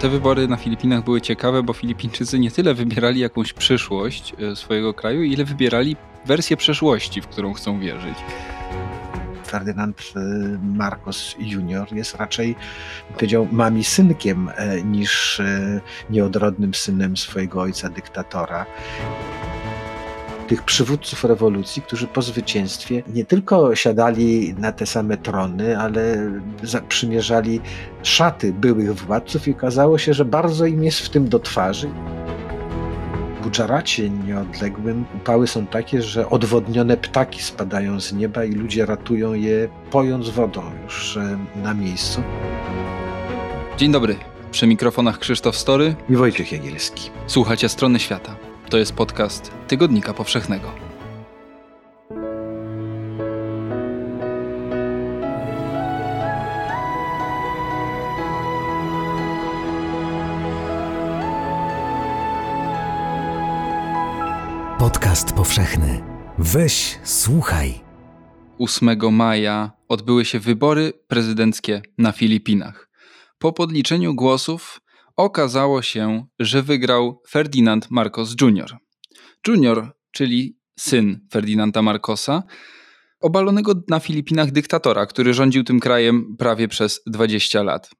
Te wybory na Filipinach były ciekawe, bo Filipińczycy nie tyle wybierali jakąś przyszłość e, swojego kraju, ile wybierali wersję przeszłości, w którą chcą wierzyć. Ferdynand e, Marcos Jr. jest raczej, powiedział, mami synkiem e, niż nieodrodnym synem swojego ojca dyktatora tych przywódców rewolucji, którzy po zwycięstwie nie tylko siadali na te same trony, ale przymierzali szaty byłych władców i okazało się, że bardzo im jest w tym do twarzy. W Gudzaracie nieodległym upały są takie, że odwodnione ptaki spadają z nieba i ludzie ratują je pojąc wodą już na miejscu. Dzień dobry. Przy mikrofonach Krzysztof Story i Wojciech Jagielski. Słuchacie Strony Świata. To jest podcast Tygodnika Powszechnego. Podcast powszechny. Weź, słuchaj. 8 maja odbyły się wybory prezydenckie na Filipinach. Po podliczeniu głosów okazało się, że wygrał Ferdinand Marcos Jr. Jr., czyli syn Ferdinanda Marcosa, obalonego na Filipinach dyktatora, który rządził tym krajem prawie przez 20 lat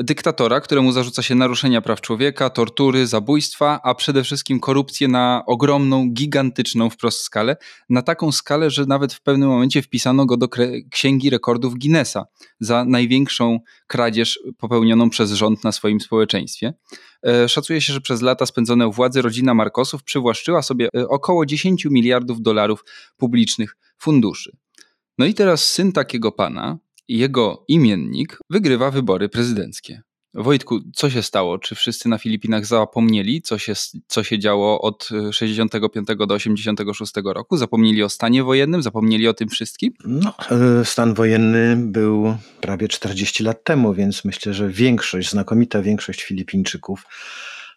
dyktatora, któremu zarzuca się naruszenia praw człowieka, tortury, zabójstwa, a przede wszystkim korupcję na ogromną, gigantyczną wprost skalę. Na taką skalę, że nawet w pewnym momencie wpisano go do księgi rekordów Guinnessa za największą kradzież popełnioną przez rząd na swoim społeczeństwie. E, szacuje się, że przez lata spędzone u władzy rodzina Markosów przywłaszczyła sobie e, około 10 miliardów dolarów publicznych funduszy. No i teraz syn takiego pana, jego imiennik wygrywa wybory prezydenckie. Wojtku, co się stało? Czy wszyscy na Filipinach zapomnieli, co się, co się działo od 65 do 86 roku? Zapomnieli o stanie wojennym? Zapomnieli o tym wszystkim? No, e, stan wojenny był prawie 40 lat temu, więc myślę, że większość, znakomita większość Filipińczyków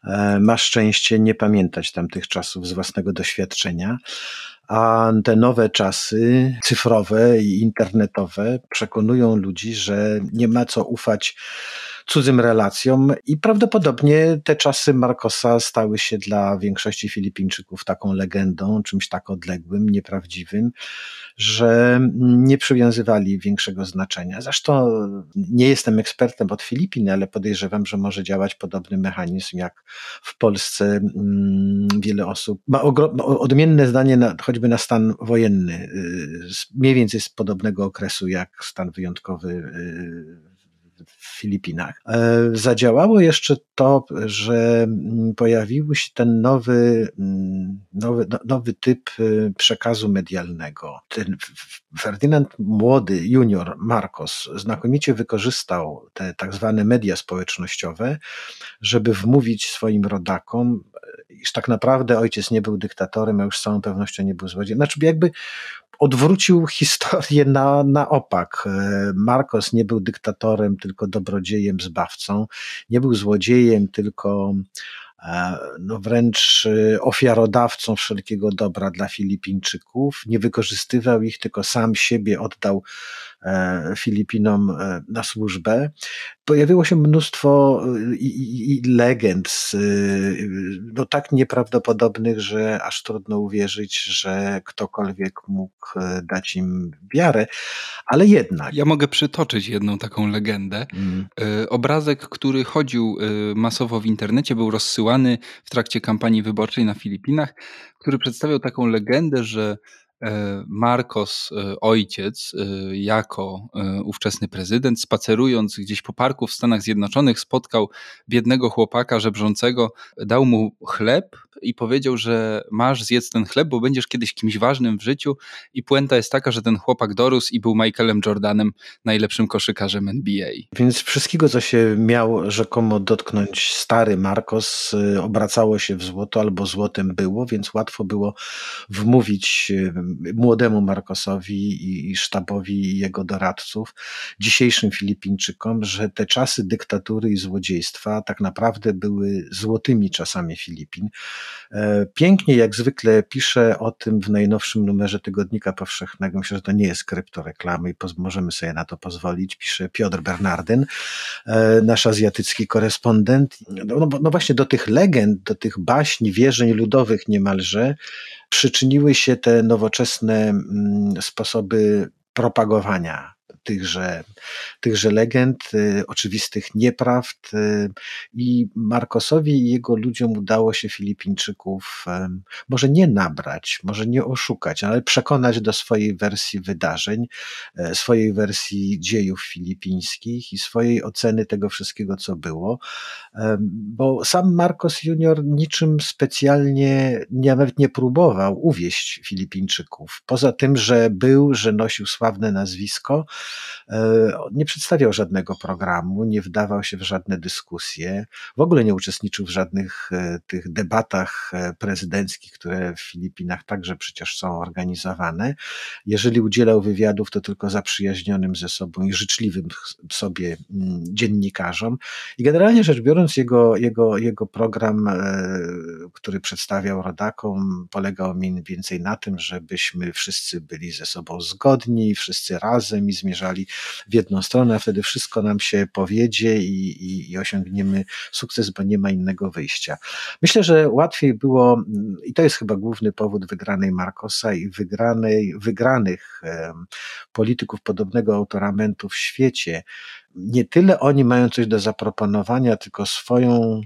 e, ma szczęście nie pamiętać tamtych czasów z własnego doświadczenia a te nowe czasy cyfrowe i internetowe przekonują ludzi, że nie ma co ufać cudzym relacjom i prawdopodobnie te czasy Marcosa stały się dla większości Filipińczyków taką legendą, czymś tak odległym, nieprawdziwym, że nie przywiązywali większego znaczenia. Zresztą nie jestem ekspertem od Filipin, ale podejrzewam, że może działać podobny mechanizm jak w Polsce. Mm, wiele osób ma odmienne zdanie na, choćby na stan wojenny, y, mniej więcej z podobnego okresu jak stan wyjątkowy y, w Filipinach. E, zadziałało jeszcze to, że mm, pojawił się ten nowy, mm, nowy, no, nowy typ y, przekazu medialnego. Ten Ferdynand młody, junior Marcos, znakomicie wykorzystał te tak zwane media społecznościowe, żeby wmówić swoim rodakom, iż tak naprawdę ojciec nie był dyktatorem, a już z całą pewnością nie był złodziejem. Znaczy jakby odwrócił historię na, na opak. E, Marcos nie był dyktatorem, tylko dobrodziejem, zbawcą. Nie był złodziejem, tylko e, no wręcz e, ofiarodawcą wszelkiego dobra dla Filipińczyków. Nie wykorzystywał ich, tylko sam siebie oddał Filipinom na służbę pojawiło się mnóstwo i, i, legend, no tak nieprawdopodobnych, że aż trudno uwierzyć, że ktokolwiek mógł dać im wiarę, ale jednak. Ja mogę przytoczyć jedną taką legendę. Mm. Obrazek, który chodził masowo w internecie, był rozsyłany w trakcie kampanii wyborczej na Filipinach, który przedstawiał taką legendę, że E, Marcos, e, ojciec, e, jako ówczesny prezydent, spacerując gdzieś po parku w Stanach Zjednoczonych, spotkał biednego chłopaka żebrzącego, dał mu chleb i powiedział, że masz zjedz ten chleb, bo będziesz kiedyś kimś ważnym w życiu. I puenta jest taka, że ten chłopak dorósł i był Michaelem Jordanem, najlepszym koszykarzem NBA. Więc wszystkiego, co się miał rzekomo dotknąć stary Marcos, obracało się w złoto albo złotem było, więc łatwo było wmówić młodemu Marcosowi i, sztabowi jego doradców, dzisiejszym Filipińczykom, że te czasy dyktatury i złodziejstwa tak naprawdę były złotymi czasami Filipin. E, pięknie, jak zwykle, pisze o tym w najnowszym numerze Tygodnika Powszechnego. Myślę, że to nie jest kryptoreklamy i możemy sobie na to pozwolić. Pisze Piotr Bernardyn, e, nasz azjatycki korespondent. No, no, no właśnie do tych legend, do tych baśni, wierzeń ludowych niemalże przyczyniły się te nowoczesne mm, sposoby propagowania tychże, tychże legend, y, oczywistych nieprawd y, i Markosowi i jego ludziom udało się Filipińczyków może nie nabrać, może nie oszukać, ale przekonać do swojej wersji wydarzeń, swojej wersji dziejów filipińskich i swojej oceny tego wszystkiego, co było, bo sam Marcos Junior niczym specjalnie nawet nie próbował uwieść Filipińczyków. Poza tym, że był, że nosił sławne nazwisko, nie przedstawiał żadnego programu, nie wdawał się w żadne dyskusje, w ogóle nie uczestniczył w żadnych e, tych debatach e, prezydenckich, które w Filipinach także przecież są organizowane. Jeżeli udzielał wywiadów, to tylko zaprzyjaźnionym ze sobą i życzliwym sobie mm, dziennikarzom. I generalnie rzecz biorąc, jego, jego, jego program, który przedstawiał rodakom, polegał mniej więcej na tym, żebyśmy wszyscy byli ze sobą zgodni, wszyscy razem i zmierzali w jedną stronę, a wtedy wszystko nam się powiedzie i, i, i osiągniemy sukces, bo nie ma innego wyjścia. Myślę, że łatwiej było, i to jest chyba główny powód wygranej Marcosa i wygranej, wygranych polityków podobnego autoramentu w świecie. Nie tyle oni mają coś do zaproponowania, tylko swoją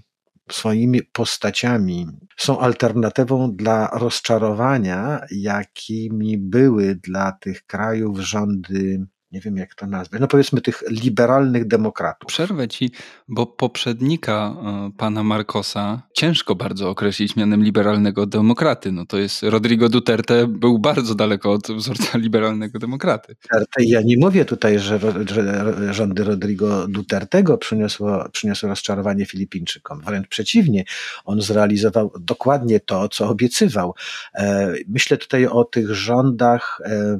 swoimi postaciami są alternatywą dla rozczarowania, jakimi były dla tych krajów rządy nie wiem jak to nazwać, no powiedzmy tych liberalnych demokratów. Przerwę ci, bo poprzednika e, pana Marcosa ciężko bardzo określić mianem liberalnego demokraty. No to jest Rodrigo Duterte był bardzo daleko od wzorca liberalnego demokraty. Ja nie mówię tutaj, że, że rządy Rodrigo Dutertego przyniosło, przyniosło rozczarowanie Filipińczykom. Wręcz przeciwnie, on zrealizował dokładnie to, co obiecywał. E, myślę tutaj o tych rządach e,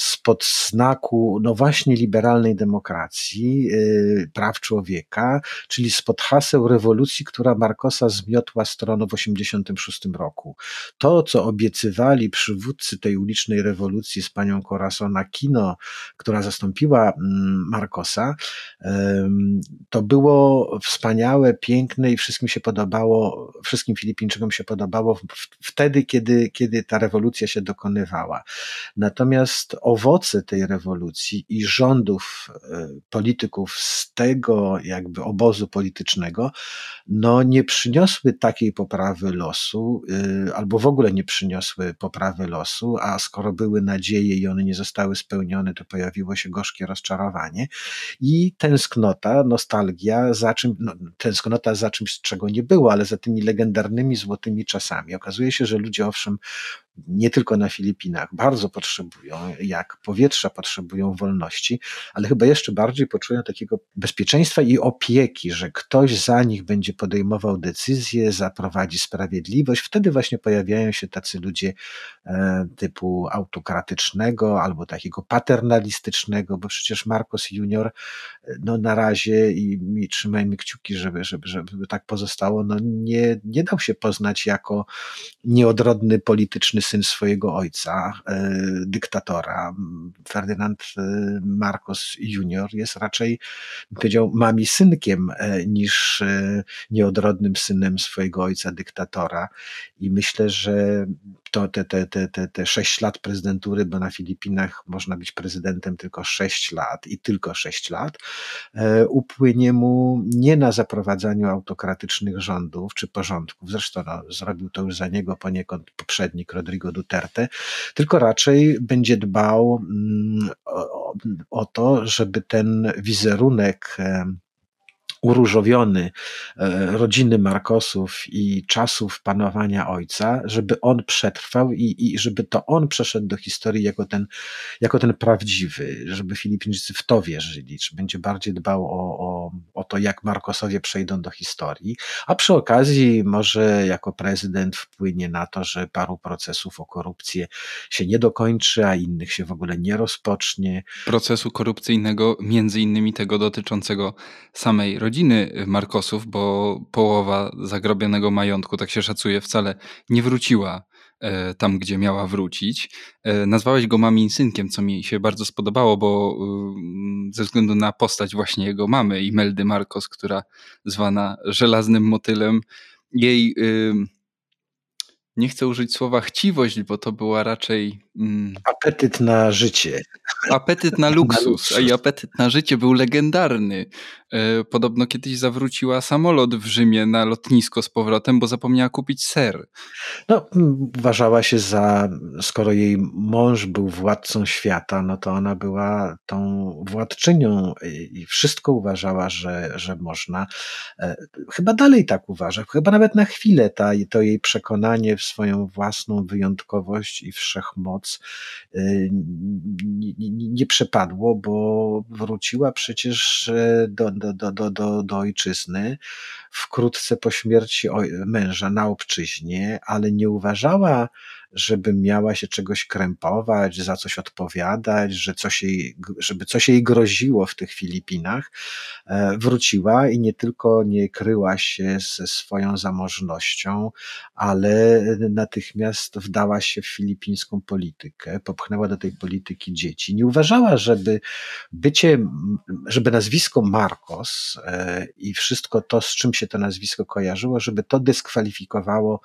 spod znaku, no właśnie, liberalnej demokracji, yy, praw człowieka, czyli spod haseł rewolucji, która Marcosa zmiotła stroną w 1986 roku. To, co obiecywali przywódcy tej ulicznej rewolucji z panią Corazon Aquino, która zastąpiła mm, Marcosa, to było wspaniałe, piękne i wszystkim się podobało, wszystkim Filipińczykom się podobało wtedy, kiedy, kiedy ta rewolucja się dokonywała. Natomiast owoce tej rewolucji i rządów e, polityków z tego jakby obozu politycznego, no nie przyniosły takiej poprawy losu, e, albo w ogóle nie przyniosły poprawy losu, a skoro były nadzieje i one nie zostały spełnione, to pojawiło się gorzkie rozczarowanie i tęsknota, nostalgia za czym, no, tęsknota za czymś, czego nie było, ale za tymi legendarnymi złotymi czasami. Okazuje się, że ludzie owszem nie tylko na Filipinach, bardzo potrzebują, jak powietrza potrzebują wolności, ale chyba jeszcze bardziej poczują takiego bezpieczeństwa i opieki, że ktoś za nich będzie podejmował decyzje, zaprowadzi sprawiedliwość. Wtedy właśnie pojawiają się tacy ludzie e, typu autokratycznego albo takiego paternalistycznego, bo przecież Marcos Junior e, no na razie i, i trzymajmy kciuki, żeby, żeby, żeby tak pozostało, no nie, nie dał się poznać jako nieodrodny polityczny syn swojego ojca, e, dyktatora. Ferdynand e, Marcos Junior jest raczej, powiedział, mami synkiem e, niż nieodrodnym synem swojego ojca, dyktatora. I myślę, że to te, te, te, te, te sześć lat prezydentury, bo na Filipinach można być prezydentem tylko sześć lat i tylko sześć lat, upłynie mu nie na zaprowadzaniu autokratycznych rządów czy porządków. Zresztą no, zrobił to już za niego poniekąd poprzednik Rodrigo Rodrigo Duterte, tylko raczej będzie dbał mm, o, o to, żeby ten wizerunek uróżowiony e, rodziny Markosów i czasów panowania ojca, żeby on przetrwał i, i żeby to on przeszedł do historii jako ten, jako ten prawdziwy, żeby Filipińczycy w to wierzyli, czy będzie bardziej dbał o, o, o to, jak Markosowie przejdą do historii, a przy okazji może jako prezydent wpłynie na to, że paru procesów o korupcję się nie dokończy, a innych się w ogóle nie rozpocznie. Procesu korupcyjnego, między innymi tego dotyczącego samej rodziny rodziny Markosów, bo połowa zagrobionego majątku, tak się szacuje, wcale nie wróciła e, tam, gdzie miała wrócić. E, nazwałeś go mamin synkiem, co mi się bardzo spodobało, bo mm, ze względu na postać właśnie jego mamy, Imeldy Marcos, która zwana żelaznym motylem, jej nie chcę użyć słowa chciwość, bo to była raczej. Mm, apetyt na życie. Apetyt na luksus, na luksus. i apetyt na życie był legendarny. E, podobno kiedyś zawróciła samolot w Rzymie na lotnisko z powrotem, bo zapomniała kupić ser. No, uważała się za, skoro jej mąż był władcą świata, no to ona była tą władczynią i wszystko uważała, że, że można. E, chyba dalej tak uważa, chyba nawet na chwilę ta, to jej przekonanie w swoją własną wyjątkowość i wszechmoc y, nie przepadło, bo wróciła przecież e, do, do, do, do, do, do ojczyzny wkrótce po śmierci męża na obczyźnie, ale nie uważała żeby miała się czegoś krępować, za coś odpowiadać, że coś jej, żeby coś jej groziło w tych Filipinach, e, wróciła i nie tylko nie kryła się ze swoją zamożnością, ale natychmiast wdała się w filipińską politykę, popchnęła do tej polityki dzieci. Nie uważała, żeby bycie, żeby nazwisko Marcos e, i wszystko to, z czym się to nazwisko kojarzyło, żeby to dyskwalifikowało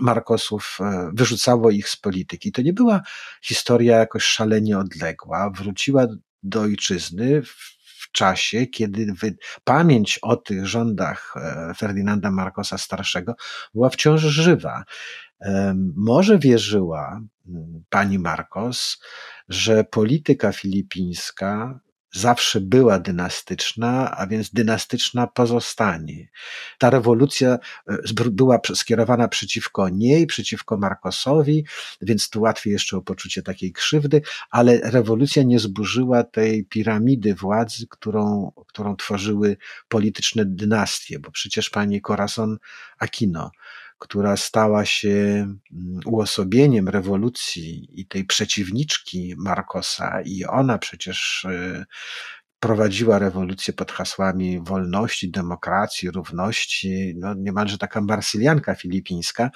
Markosów e, wyrzucało ich z polityki. To nie była historia jakoś szalenie odległa. Wróciła do ojczyzny w czasie, kiedy pamięć o tych rządach e, Ferdynanda Marcosa Starszego była wciąż żywa. Może wierzyła mm, pani Marcos, że polityka filipińska zawsze była dynastyczna, a więc dynastyczna pozostanie. Ta rewolucja e, była skierowana przeciwko niej, przeciwko Markosowi, więc tu łatwiej jeszcze o poczucie takiej krzywdy, ale rewolucja nie zburzyła tej piramidy władzy, którą, którą tworzyły polityczne dynastie, bo przecież pani Corazon Aquino która stała się mm, uosobieniem rewolucji i tej przeciwniczki Marcosa, i ona przecież y, prowadziła rewolucję pod hasłami wolności, demokracji, równości, no niemalże taka marsylianka filipińska.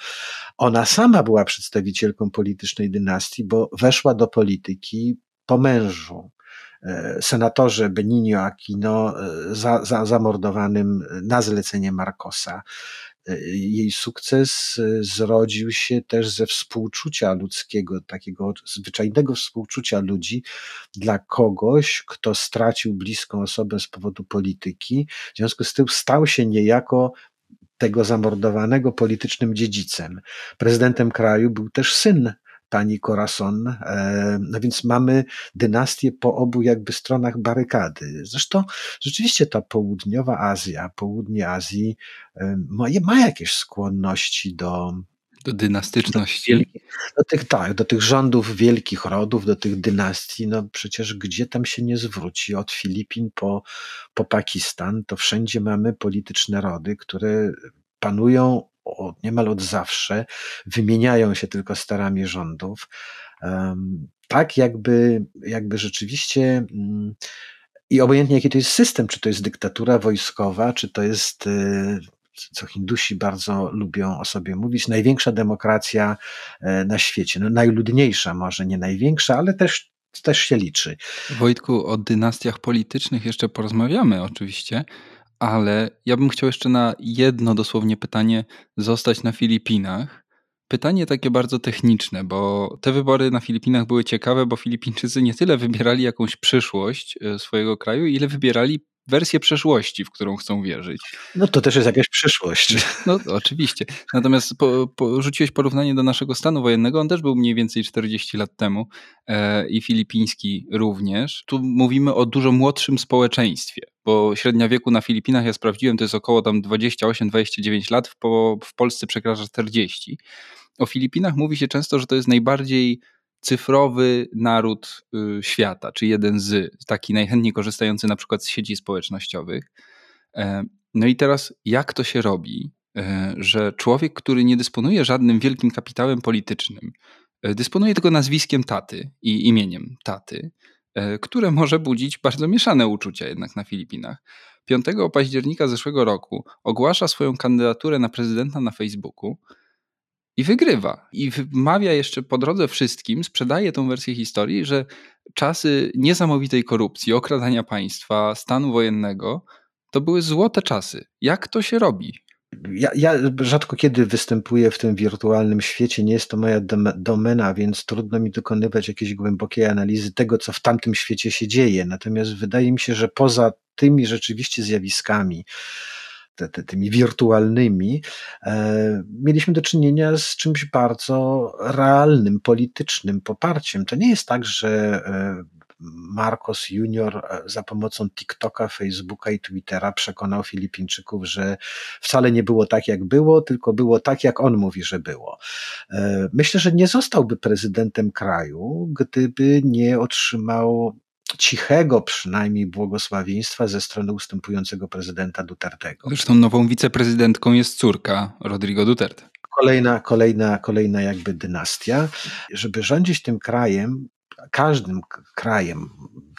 Ona sama była przedstawicielką politycznej dynastii, bo weszła do polityki po mężu e, senatorze Benigno Aquino e, za, za, zamordowanym na zlecenie Marcosa. Jej sukces e, zrodził się też ze współczucia ludzkiego, takiego zwyczajnego współczucia ludzi dla kogoś, kto stracił bliską osobę z powodu polityki. W związku z tym stał się niejako tego zamordowanego politycznym dziedzicem. Prezydentem kraju był też syn pani Corazon. E, no więc mamy dynastię po obu jakby stronach barykady. Zresztą rzeczywiście ta południowa Azja, południe Azji e, ma, ma jakieś skłonności do, do dynastyczności. Do, do, tych, tak, do tych rządów wielkich rodów, do tych dynastii, no przecież gdzie tam się nie zwróci, od Filipin po, po Pakistan, to wszędzie mamy polityczne rody, które panują od, niemal od zawsze, wymieniają się tylko starami rządów. Tak, jakby, jakby rzeczywiście. Mm, I obojętnie jaki to jest system, czy to jest dyktatura wojskowa, czy to jest, y, co Hindusi bardzo lubią o sobie mówić, największa demokracja e, na świecie. No, najludniejsza, może nie największa, ale też, też się liczy. Wojtku, o dynastiach politycznych jeszcze porozmawiamy oczywiście, ale ja bym chciał jeszcze na jedno dosłownie pytanie zostać na Filipinach. Pytanie takie bardzo techniczne, bo te wybory na Filipinach były ciekawe, bo Filipińczycy nie tyle wybierali jakąś przyszłość e, swojego kraju, ile wybierali wersję przeszłości, w którą chcą wierzyć. No to też jest jakaś przyszłość. No oczywiście. Natomiast po, po, rzuciłeś porównanie do naszego stanu wojennego, on też był mniej więcej 40 lat temu e, i filipiński również. Tu mówimy o dużo młodszym społeczeństwie, bo średnia wieku na Filipinach, ja sprawdziłem, to jest około tam 28-29 lat, w, po, w Polsce przekracza 40. O Filipinach mówi się często, że to jest najbardziej cyfrowy naród y, świata, czy jeden z, taki najchętniej korzystający na przykład z sieci społecznościowych. E, no i teraz, jak to się robi, e, że człowiek, który nie dysponuje żadnym wielkim kapitałem politycznym, e, dysponuje tylko nazwiskiem taty i imieniem taty, które może budzić bardzo mieszane uczucia jednak na Filipinach. 5 października zeszłego roku ogłasza swoją kandydaturę na prezydenta na Facebooku i wygrywa. I wmawia jeszcze po drodze wszystkim, sprzedaje tą wersję historii, że czasy niesamowitej korupcji, okradania państwa, stanu wojennego to były złote czasy. Jak to się robi? Ja, ja, rzadko kiedy występuję w tym wirtualnym świecie, nie jest to moja domena, więc trudno mi dokonywać jakiejś głębokiej analizy tego, co w tamtym świecie się dzieje. Natomiast wydaje mi się, że poza tymi rzeczywiście zjawiskami, te, te, tymi wirtualnymi, e, mieliśmy do czynienia z czymś bardzo realnym, politycznym poparciem. To nie jest tak, że e, Marcos Junior e, za pomocą TikToka, Facebooka i Twittera przekonał Filipińczyków, że wcale nie było tak, jak było, tylko było tak, jak on mówi, że było. E, myślę, że nie zostałby prezydentem kraju, gdyby nie otrzymał cichego przynajmniej błogosławieństwa ze strony ustępującego prezydenta Dutertego. Zresztą nową wiceprezydentką jest córka Rodrigo Duterte. Kolejna, kolejna, kolejna jakby dynastia. Żeby rządzić tym krajem, każdym krajem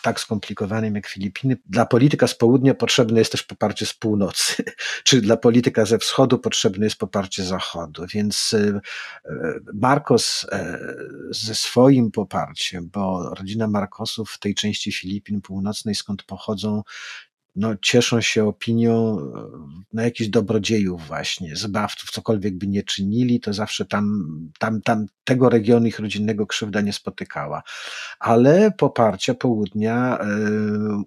tak skomplikowanym jak Filipiny, dla polityka z południa potrzebne jest też poparcie z północy, czy dla polityka ze wschodu potrzebne jest poparcie zachodu. Więc e, Marcos e, ze swoim poparciem, bo rodzina Marcosów w tej części Filipin północnej, skąd pochodzą, no, cieszą się opinią no, jakichś dobrodziejów właśnie, zbawców, cokolwiek by nie czynili, to zawsze tam, tam, tam tego regionu ich rodzinnego krzywda nie spotykała. Ale poparcia południa y,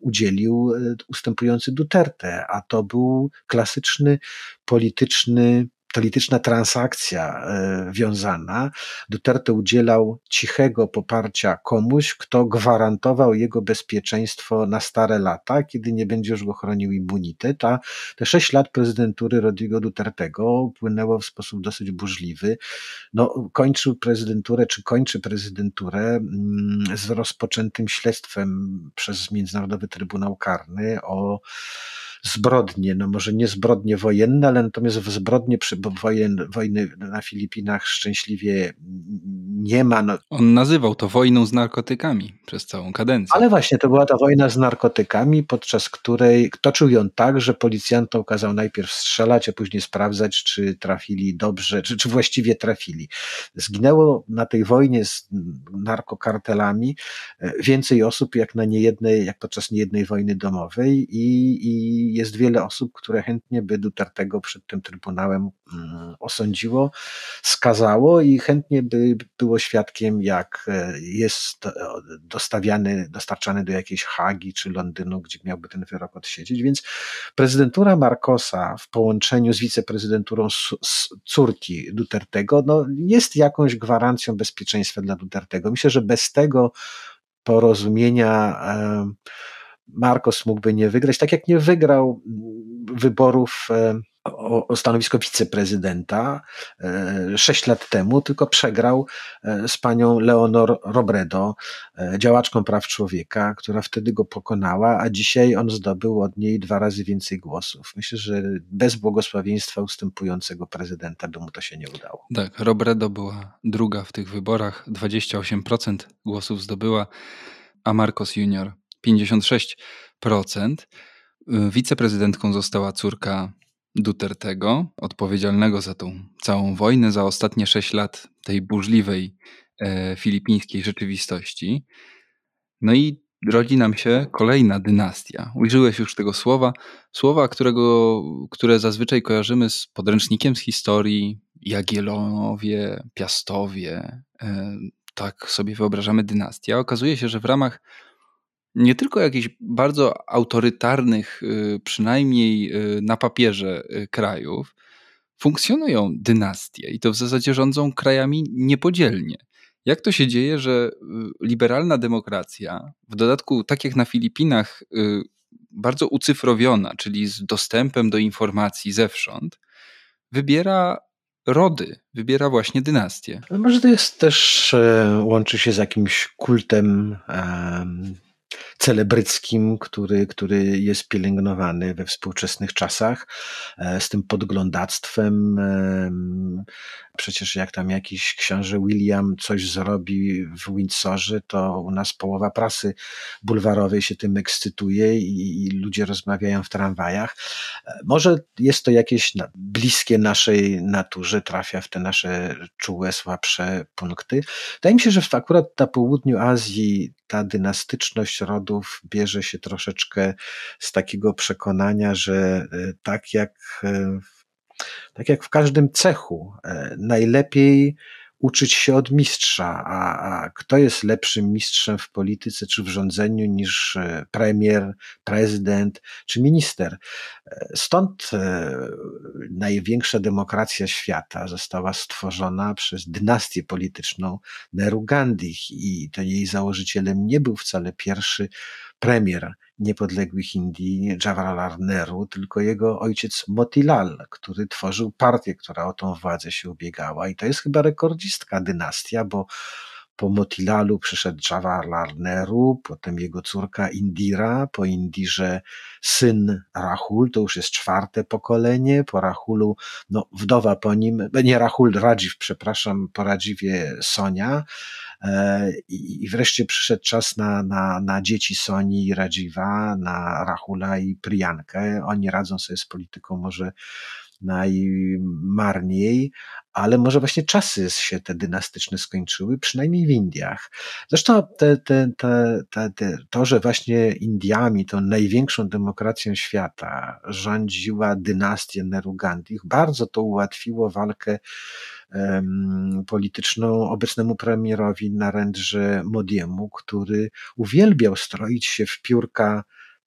udzielił e, ustępujący Duterte, a to był klasyczny polityczny polityczna transakcja e, wiązana. Duterte udzielał cichego poparcia komuś, kto gwarantował jego bezpieczeństwo na stare lata, kiedy nie będzie już go chronił immunitet. A te sześć lat prezydentury Rodrigo Dutertego upłynęło w sposób dosyć burzliwy. No, kończył prezydenturę, czy kończy prezydenturę mm, z rozpoczętym śledztwem przez Międzynarodowy Trybunał Karny o zbrodnie, no może nie zbrodnie wojenne, ale natomiast w zbrodnie przy, wojen, wojny na Filipinach szczęśliwie nie ma. No. On nazywał to wojną z narkotykami przez całą kadencję. Ale właśnie to była ta wojna z narkotykami, podczas której toczył ją tak, że policjantom kazał najpierw strzelać, a później sprawdzać, czy trafili dobrze, czy, czy właściwie trafili. Zginęło na tej wojnie z narkokartelami e, więcej osób jak na niejednej, jak podczas niejednej wojny domowej i, i jest wiele osób, które chętnie by Dutertego przed tym Trybunałem mm, osądziło, skazało i chętnie by było świadkiem, jak e, jest dostawiany, dostarczany do jakiejś Hagi czy Londynu, gdzie miałby ten wyrok odsiedzieć. Więc prezydentura Marcosa w połączeniu z wiceprezydenturą córki Dutertego no, jest jakąś gwarancją bezpieczeństwa dla Dutertego. Myślę, że bez tego porozumienia Marcos mógłby nie wygrać, tak jak nie wygrał wyborów e, o, o stanowisko wiceprezydenta e, sześć lat temu, tylko przegrał e, z panią Leonor Robredo, działaczką praw człowieka, która wtedy go pokonała, a dzisiaj on zdobył od niej dwa razy więcej głosów. Myślę, że bez błogosławieństwa ustępującego prezydenta by mu to się nie udało. Tak, Robredo była druga w tych wyborach, 28% głosów zdobyła, a Marcos Junior 56%. Wiceprezydentką została córka Dutertego, odpowiedzialnego za tą całą wojnę, za ostatnie 6 lat tej burzliwej e, filipińskiej rzeczywistości. No i rodzi nam się kolejna dynastia. Użyłeś już tego słowa, słowa, którego, które zazwyczaj kojarzymy z podręcznikiem z historii, Jagiellonowie, Piastowie. E, tak sobie wyobrażamy dynastię. Okazuje się, że w ramach nie tylko jakichś bardzo autorytarnych, y, przynajmniej y, na papierze y, krajów, funkcjonują dynastie i to w zasadzie rządzą krajami niepodzielnie. Jak to się dzieje, że liberalna demokracja, w dodatku tak jak na Filipinach, bardzo ucyfrowiona, czyli z dostępem do informacji zewsząd, wybiera rody, wybiera właśnie dynastię. Może to jest też, e, łączy się z jakimś kultem celebryckim, który, który jest pielęgnowany we współczesnych czasach, e, z tym podglądactwem. Przecież jak tam jakiś książę William coś zrobi w Windsorze, to u nas połowa prasy bulwarowej się tym ekscytuje i, i ludzie rozmawiają w tramwajach. E, może jest to jakieś bliskie naszej naturze, trafia w te nasze czułe, słabsze punkty. Wydaje mi się, że akurat na południu Azji ta dynastyczność rodów bierze się troszeczkę z takiego przekonania, że e, tak jak, e, tak jak w każdym cechu, e, najlepiej uczyć się od mistrza, a, a kto jest lepszym mistrzem w polityce czy w rządzeniu niż premier, prezydent czy minister. Stąd e, największa demokracja świata została stworzona przez dynastię polityczną Nehru Gandhi i to jej założycielem nie był wcale pierwszy premier niepodległych Indii Jawaharlal Nehru, tylko jego ojciec Motilal, który tworzył partię, która o tą władzę się ubiegała. I to jest chyba rekordzistka dynastia, bo po Motilalu przyszedł Jawaharlal Nehru, potem jego córka Indira, po Indirze syn Rahul, to już jest czwarte pokolenie, po Rahulu, no wdowa po nim, nie Rahul, Radziw, przepraszam, po Radziwie Sonia, E, I wreszcie przyszedł czas na, na, na dzieci Soni i Radziwa, na Rahula i Priyankę. Oni radzą sobie z polityką może najmarniej, ale może właśnie czasy się te dynastyczne skończyły, przynajmniej w Indiach. Zresztą te, te, te, to, że właśnie Indiami, tą największą demokracją świata, rządziła dynastia Nehru Gandhi, bardzo to ułatwiło walkę um, polityczną obecnemu premierowi Narendrze Modiemu, który uwielbiał stroić się w piórka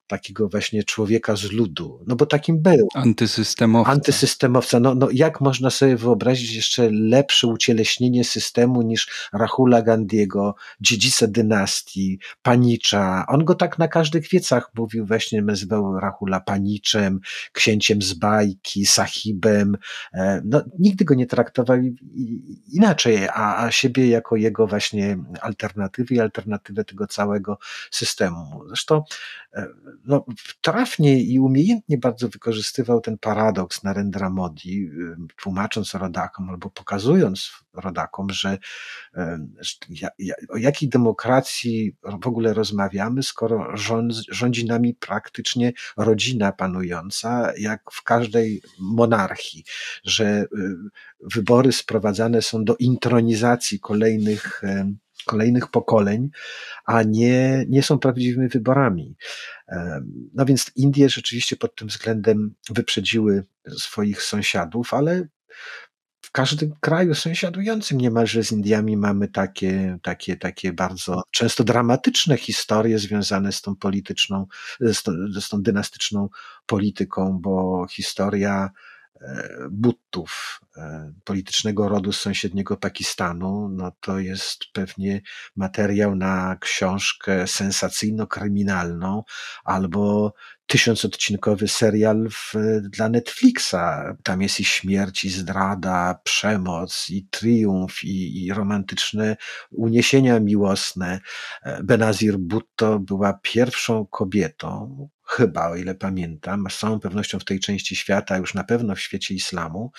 takiego właśnie człowieka z ludu, no bo takim był. Antysystemowca. Antysystemowca. No, no jak można sobie wyobrazić jeszcze lepsze ucieleśnienie systemu niż Rahula Gandiego, dziedzica dynastii, panicza. On go tak na każdych wiecach mówił, właśnie nazywał Rahula paniczem, księciem z bajki, sahibem. E, no, nigdy go nie traktował inaczej, a, a siebie jako jego właśnie alternatywy i alternatywę tego całego systemu. Zresztą e, no, trafnie i umiejętnie bardzo wykorzystywał ten paradoks Narendra Modi, tłumacząc rodakom albo pokazując rodakom, że, że o jakiej demokracji w ogóle rozmawiamy, skoro rząd, rządzi nami praktycznie rodzina panująca, jak w każdej monarchii, że y, wybory sprowadzane są do intronizacji kolejnych kolejnych pokoleń, a nie, nie są prawdziwymi wyborami. No więc Indie rzeczywiście pod tym względem wyprzedziły swoich sąsiadów, ale w każdym kraju sąsiadującym niemalże z Indiami mamy takie, takie, takie bardzo często dramatyczne historie związane z tą polityczną, z tą, z tą dynastyczną polityką, bo historia E, Buttów, e, politycznego rodu z sąsiedniego Pakistanu, no to jest pewnie materiał na książkę sensacyjno-kryminalną albo tysiącodcinkowy serial w, dla Netflixa. Tam jest i śmierć, i zdrada, przemoc, i triumf, i, i romantyczne uniesienia miłosne. E, Benazir Bhutto była pierwszą kobietą, chyba, o ile pamiętam, z całą pewnością w tej części świata, już na pewno w świecie islamu,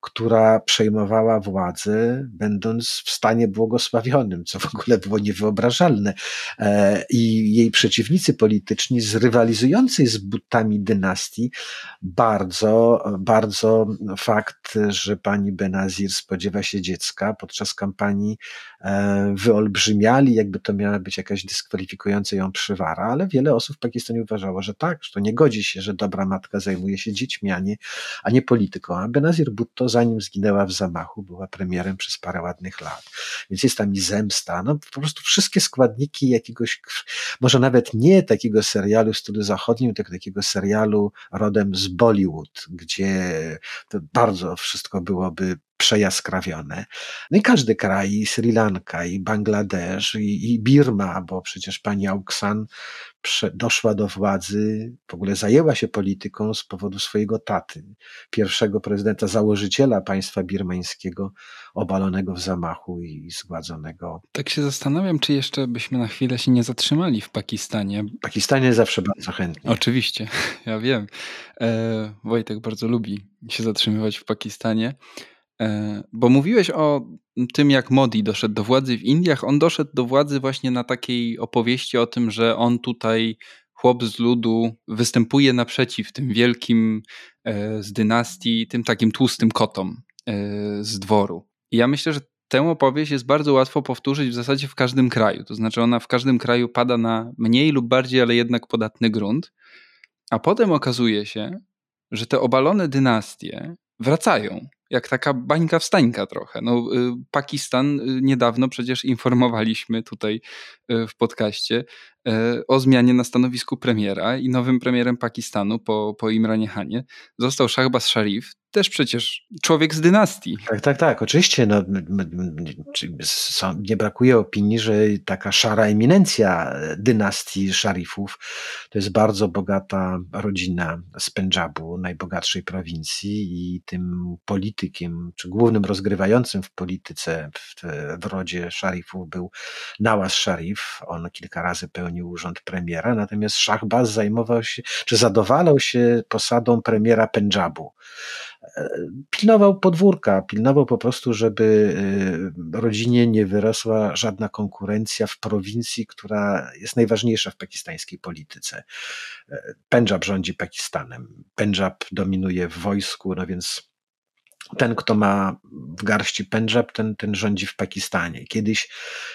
która przejmowała władzę, będąc w stanie błogosławionym, co w ogóle było niewyobrażalne. E, I jej przeciwnicy polityczni z rywalizującej z butami dynastii bardzo, bardzo fakt, że pani Benazir spodziewa się dziecka podczas kampanii e, wyolbrzymiali, jakby to miała być jakaś dyskwalifikująca ją przywara, ale wiele osób w Pakistanie uważało, że tak, że to nie godzi się, że dobra matka zajmuje się dziećmi, a nie, a nie polityką. A Benazir Bhutto, zanim zginęła w zamachu, była premierem przez parę ładnych lat. Więc jest tam i zemsta, no po prostu wszystkie składniki jakiegoś, może nawet nie takiego serialu w stylu zachodnim, tylko takiego serialu rodem z Bollywood, gdzie to bardzo wszystko byłoby przejaskrawione. No i każdy kraj, i Sri Lanka, i Bangladesz, i, i Birma, bo przecież pani Aung San doszła do władzy, w ogóle zajęła się polityką z powodu swojego taty, pierwszego prezydenta, założyciela państwa birmańskiego, obalonego w zamachu i zgładzonego. Tak się zastanawiam, czy jeszcze byśmy na chwilę się nie zatrzymali w Pakistanie. Pakistanie zawsze bardzo chętnie. Oczywiście, ja wiem. E, Wojtek bardzo lubi się zatrzymywać w Pakistanie. E, bo mówiłeś o tym, jak Modi doszedł do władzy w Indiach. On doszedł do władzy właśnie na takiej opowieści o tym, że on tutaj, chłop z ludu, występuje naprzeciw tym wielkim e, z dynastii, tym takim tłustym kotom e, z dworu. I ja myślę, że tę opowieść jest bardzo łatwo powtórzyć w zasadzie w każdym kraju. To znaczy, ona w każdym kraju pada na mniej lub bardziej, ale jednak podatny grunt. A potem okazuje się, że te obalone dynastie wracają jak taka bańka wstańka trochę. No, y, Pakistan y, niedawno przecież informowaliśmy tutaj y, w podcaście o zmianie na stanowisku premiera i nowym premierem Pakistanu po, po Imranie Hanie został Shahbaz Sharif, też przecież człowiek z dynastii. Tak, tak, tak, oczywiście. No, nie brakuje opinii, że taka szara eminencja dynastii szarifów to jest bardzo bogata rodzina z Pendżabu, najbogatszej prowincji i tym politykiem, czy głównym rozgrywającym w polityce w, w rodzie szarifów był Nawaz Sharif. On kilka razy pełnił urząd premiera, natomiast Shahbaz zajmował się, czy zadowalał się posadą premiera Pendżabu pilnował podwórka, pilnował po prostu, żeby y, rodzinie nie wyrosła żadna konkurencja w prowincji, która jest najważniejsza w pakistańskiej polityce. Pendżab rządzi Pakistanem. Pendżab dominuje w wojsku, no więc ten, kto ma w garści Pendżab, ten, ten rządzi w Pakistanie. Kiedyś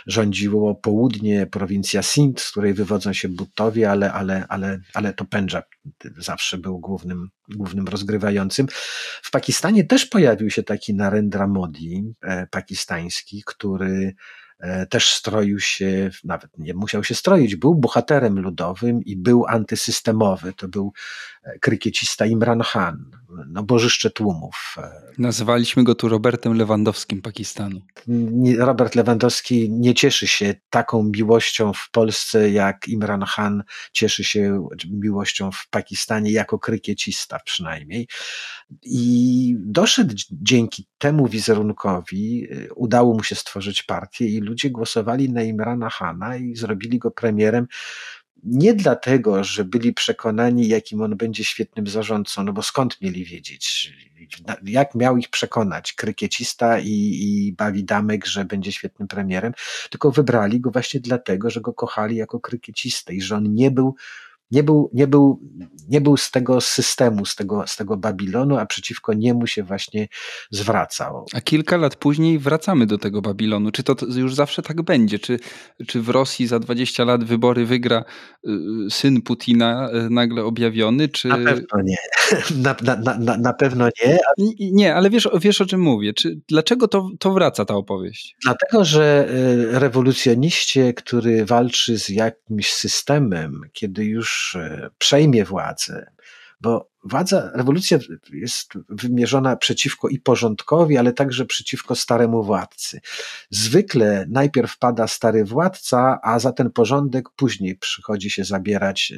rządziło południe, prowincja Sindh, z której wywodzą się Buttowie, ale, ale, ale, ale to Pendżab zawsze był głównym, głównym rozgrywającym. W Pakistanie też pojawił się taki Narendra Modi, e, pakistański, który E, też stroił się, nawet nie musiał się stroić, był bohaterem ludowym i był antysystemowy. To był krykiecista Imran Khan, no bożyszcze tłumów. E. Nazywaliśmy go tu Robertem Lewandowskim Pakistanu. Robert Lewandowski nie cieszy się taką miłością w Polsce, jak Imran Khan cieszy się miłością w Pakistanie jako krykiecista przynajmniej. I doszedł dzięki temu wizerunkowi, udało mu się stworzyć partię i ludzie głosowali na Imrana Hana i zrobili go premierem nie dlatego, że byli przekonani, jakim on będzie świetnym zarządcą, no bo skąd mieli wiedzieć? Jak miał ich przekonać krykiecista i, i bawi że będzie świetnym premierem, tylko wybrali go właśnie dlatego, że go kochali jako krykiecistę i że on nie był nie był, nie był, nie był z tego systemu, z tego, z tego Babilonu, a przeciwko niemu się właśnie zwracał. A kilka lat później wracamy do tego Babilonu. Czy to już zawsze tak będzie? Czy, czy w Rosji za 20 lat wybory wygra y, syn Putina y, nagle objawiony? Czy... Na pewno nie. Na, na, na, na pewno nie. Nie, ale wiesz, wiesz o czym mówię. Czy, dlaczego to, to wraca ta opowieść? Dlatego, że y, rewolucjoniście, który walczy z jakimś systemem, kiedy już E, przejmie władzę, bo władza, rewolucja jest wymierzona przeciwko i porządkowi, ale także przeciwko staremu władcy. Zwykle najpierw pada stary władca, a za ten porządek później przychodzi się zabierać,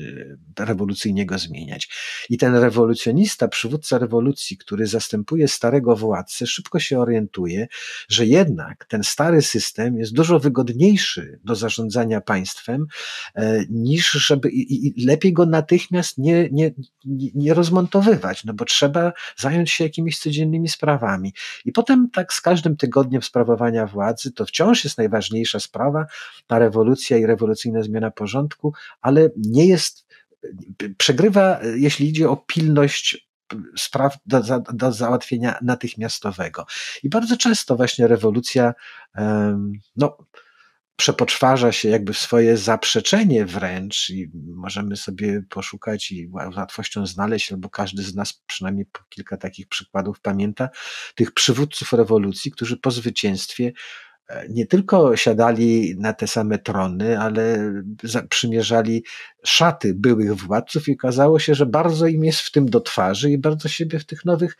e, rewolucyjnie go zmieniać. I ten rewolucjonista, przywódca rewolucji, który zastępuje starego władcę, szybko się orientuje, że jednak ten stary system jest dużo wygodniejszy do zarządzania państwem, e, niż żeby i, i lepiej go natychmiast nie, nie, nie, nie rozmontowywać, no bo trzeba zająć się jakimiś codziennymi sprawami. I potem tak z każdym tygodniem sprawowania władzy to wciąż jest najważniejsza sprawa, ta rewolucja i rewolucyjna zmiana porządku, ale nie jest, przegrywa, jeśli idzie o pilność spraw do, do załatwienia natychmiastowego. I bardzo często właśnie rewolucja, no, przepoczwarza się jakby swoje zaprzeczenie wręcz i możemy sobie poszukać i łatwością znaleźć, albo każdy z nas przynajmniej kilka takich przykładów pamięta, tych przywódców rewolucji, którzy po zwycięstwie nie tylko siadali na te same trony, ale przymierzali szaty byłych władców i okazało się, że bardzo im jest w tym do twarzy i bardzo siebie w tych nowych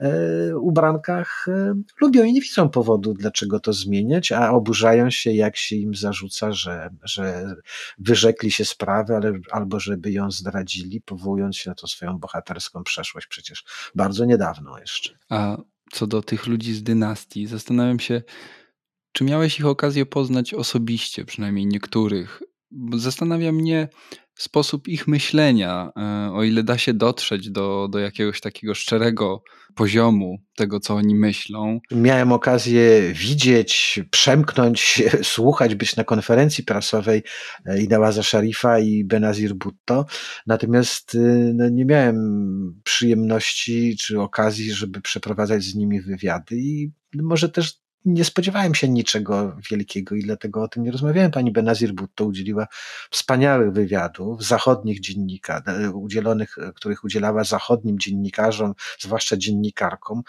e, ubrankach e, lubią i nie widzą powodu, dlaczego to zmieniać, a oburzają się, jak się im zarzuca, że, że wyrzekli się sprawy, ale, albo żeby ją zdradzili, powołując się na tą swoją bohaterską przeszłość, przecież bardzo niedawno jeszcze. A co do tych ludzi z dynastii, zastanawiam się, czy miałeś ich okazję poznać osobiście, przynajmniej niektórych? Zastanawia mnie sposób ich myślenia, e, o ile da się dotrzeć do, do jakiegoś takiego szczerego poziomu tego, co oni myślą. Miałem okazję widzieć, przemknąć, słuchać, być na konferencji prasowej e, Idałaza Szarifa i Benazir Bhutto, natomiast y, no, nie miałem przyjemności czy okazji, żeby przeprowadzać z nimi wywiady i może też nie spodziewałem się niczego wielkiego i dlatego o tym nie rozmawiałem. Pani Benazir Bhutto udzieliła wspaniałych wywiadów, zachodnich dziennika, e, udzielonych, e, których udzielała zachodnim dziennikarzom, zwłaszcza dziennikarkom,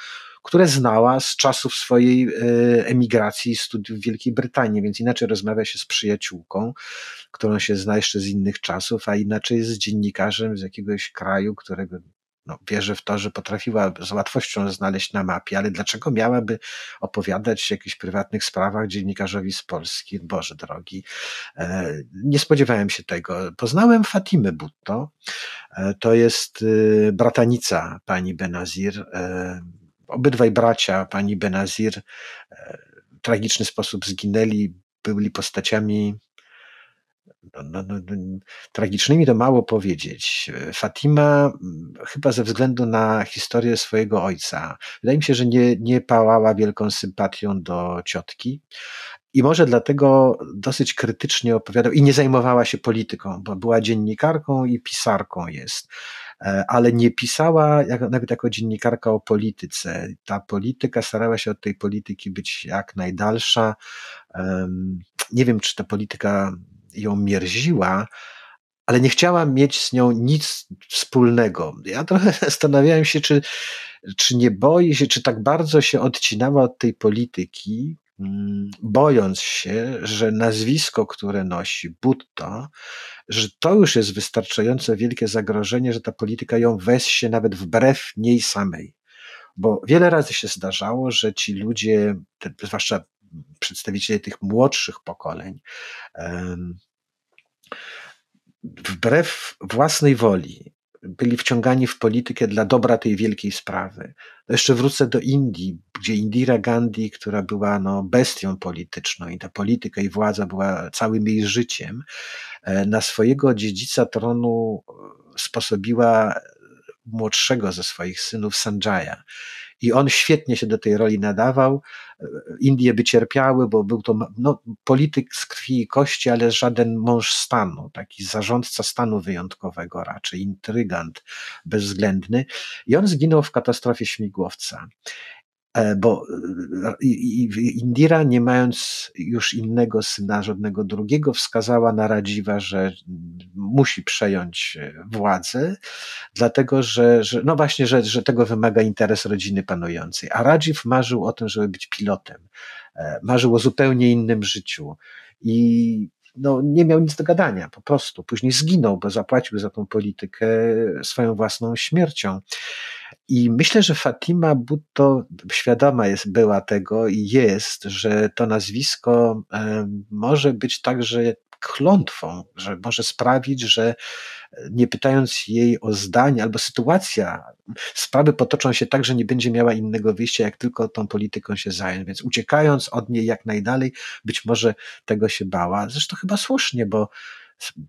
które znała z czasów swojej e, emigracji i studiów w Wielkiej Brytanii, więc inaczej rozmawia się z przyjaciółką, którą się zna jeszcze z innych czasów, a inaczej z dziennikarzem z jakiegoś kraju, którego no, wierzę w to, że potrafiła z łatwością znaleźć na mapie, ale dlaczego miałaby opowiadać o jakichś prywatnych sprawach dziennikarzowi z Polski? Boże drogi, e, nie spodziewałem się tego. Poznałem Fatimę Butto, e, to jest y, bratanica pani Benazir. E, obydwaj bracia pani Benazir w tragiczny sposób zginęli, byli postaciami no, no, no, no, tragicznymi to mało powiedzieć. Fatima, mm, chyba ze względu na historię swojego ojca, wydaje mi się, że nie, nie pałała wielką sympatią do ciotki. I może dlatego dosyć krytycznie opowiadał i nie zajmowała się polityką, bo była dziennikarką i pisarką jest e, ale nie pisała jak, nawet jako dziennikarka o polityce. Ta polityka starała się od tej polityki być jak najdalsza. Nie wiem, czy ta polityka ją mierziła, ale nie chciałam mieć z nią nic wspólnego. Ja trochę zastanawiałem się, czy, czy nie boi się, czy tak bardzo się odcinała od tej polityki, mm, bojąc się, że nazwisko, które nosi Butto, że to już jest wystarczająco wielkie zagrożenie, że ta polityka ją wessie nawet wbrew niej samej. Bo wiele razy się zdarzało, że ci ludzie, zwłaszcza przedstawiciele tych młodszych pokoleń, wbrew własnej woli byli wciągani w politykę dla dobra tej wielkiej sprawy. jeszcze wrócę do Indii, gdzie Indira Gandhi, która była no, bestią polityczną i ta polityka i władza była całym jej życiem, e, na swojego dziedzica tronu e, sposobiła młodszego ze swoich synów Sanjaya. I on świetnie się do tej roli nadawał. Indie by cierpiały, bo był to no, polityk z krwi i kości, ale żaden mąż stanu, taki zarządca stanu wyjątkowego, raczej intrygant bezwzględny. I on zginął w katastrofie śmigłowca. E, bo e, Indira, nie mając już innego syna, żadnego drugiego, wskazała na Radziwa, że musi przejąć e, władzę, dlatego że, że no właśnie, że, że tego wymaga interes rodziny panującej. A Radziw marzył o tym, żeby być pilotem. Marzył o zupełnie innym życiu. I no, nie miał nic do gadania, po prostu. Później zginął, bo zapłacił za tą politykę swoją własną śmiercią. I myślę, że Fatima Butto świadoma jest, była tego i jest, że to nazwisko może być także klątwą, że może sprawić, że nie pytając jej o zdanie, albo sytuacja, sprawy potoczą się tak, że nie będzie miała innego wyjścia, jak tylko tą polityką się zająć. Więc uciekając od niej jak najdalej, być może tego się bała. Zresztą chyba słusznie, bo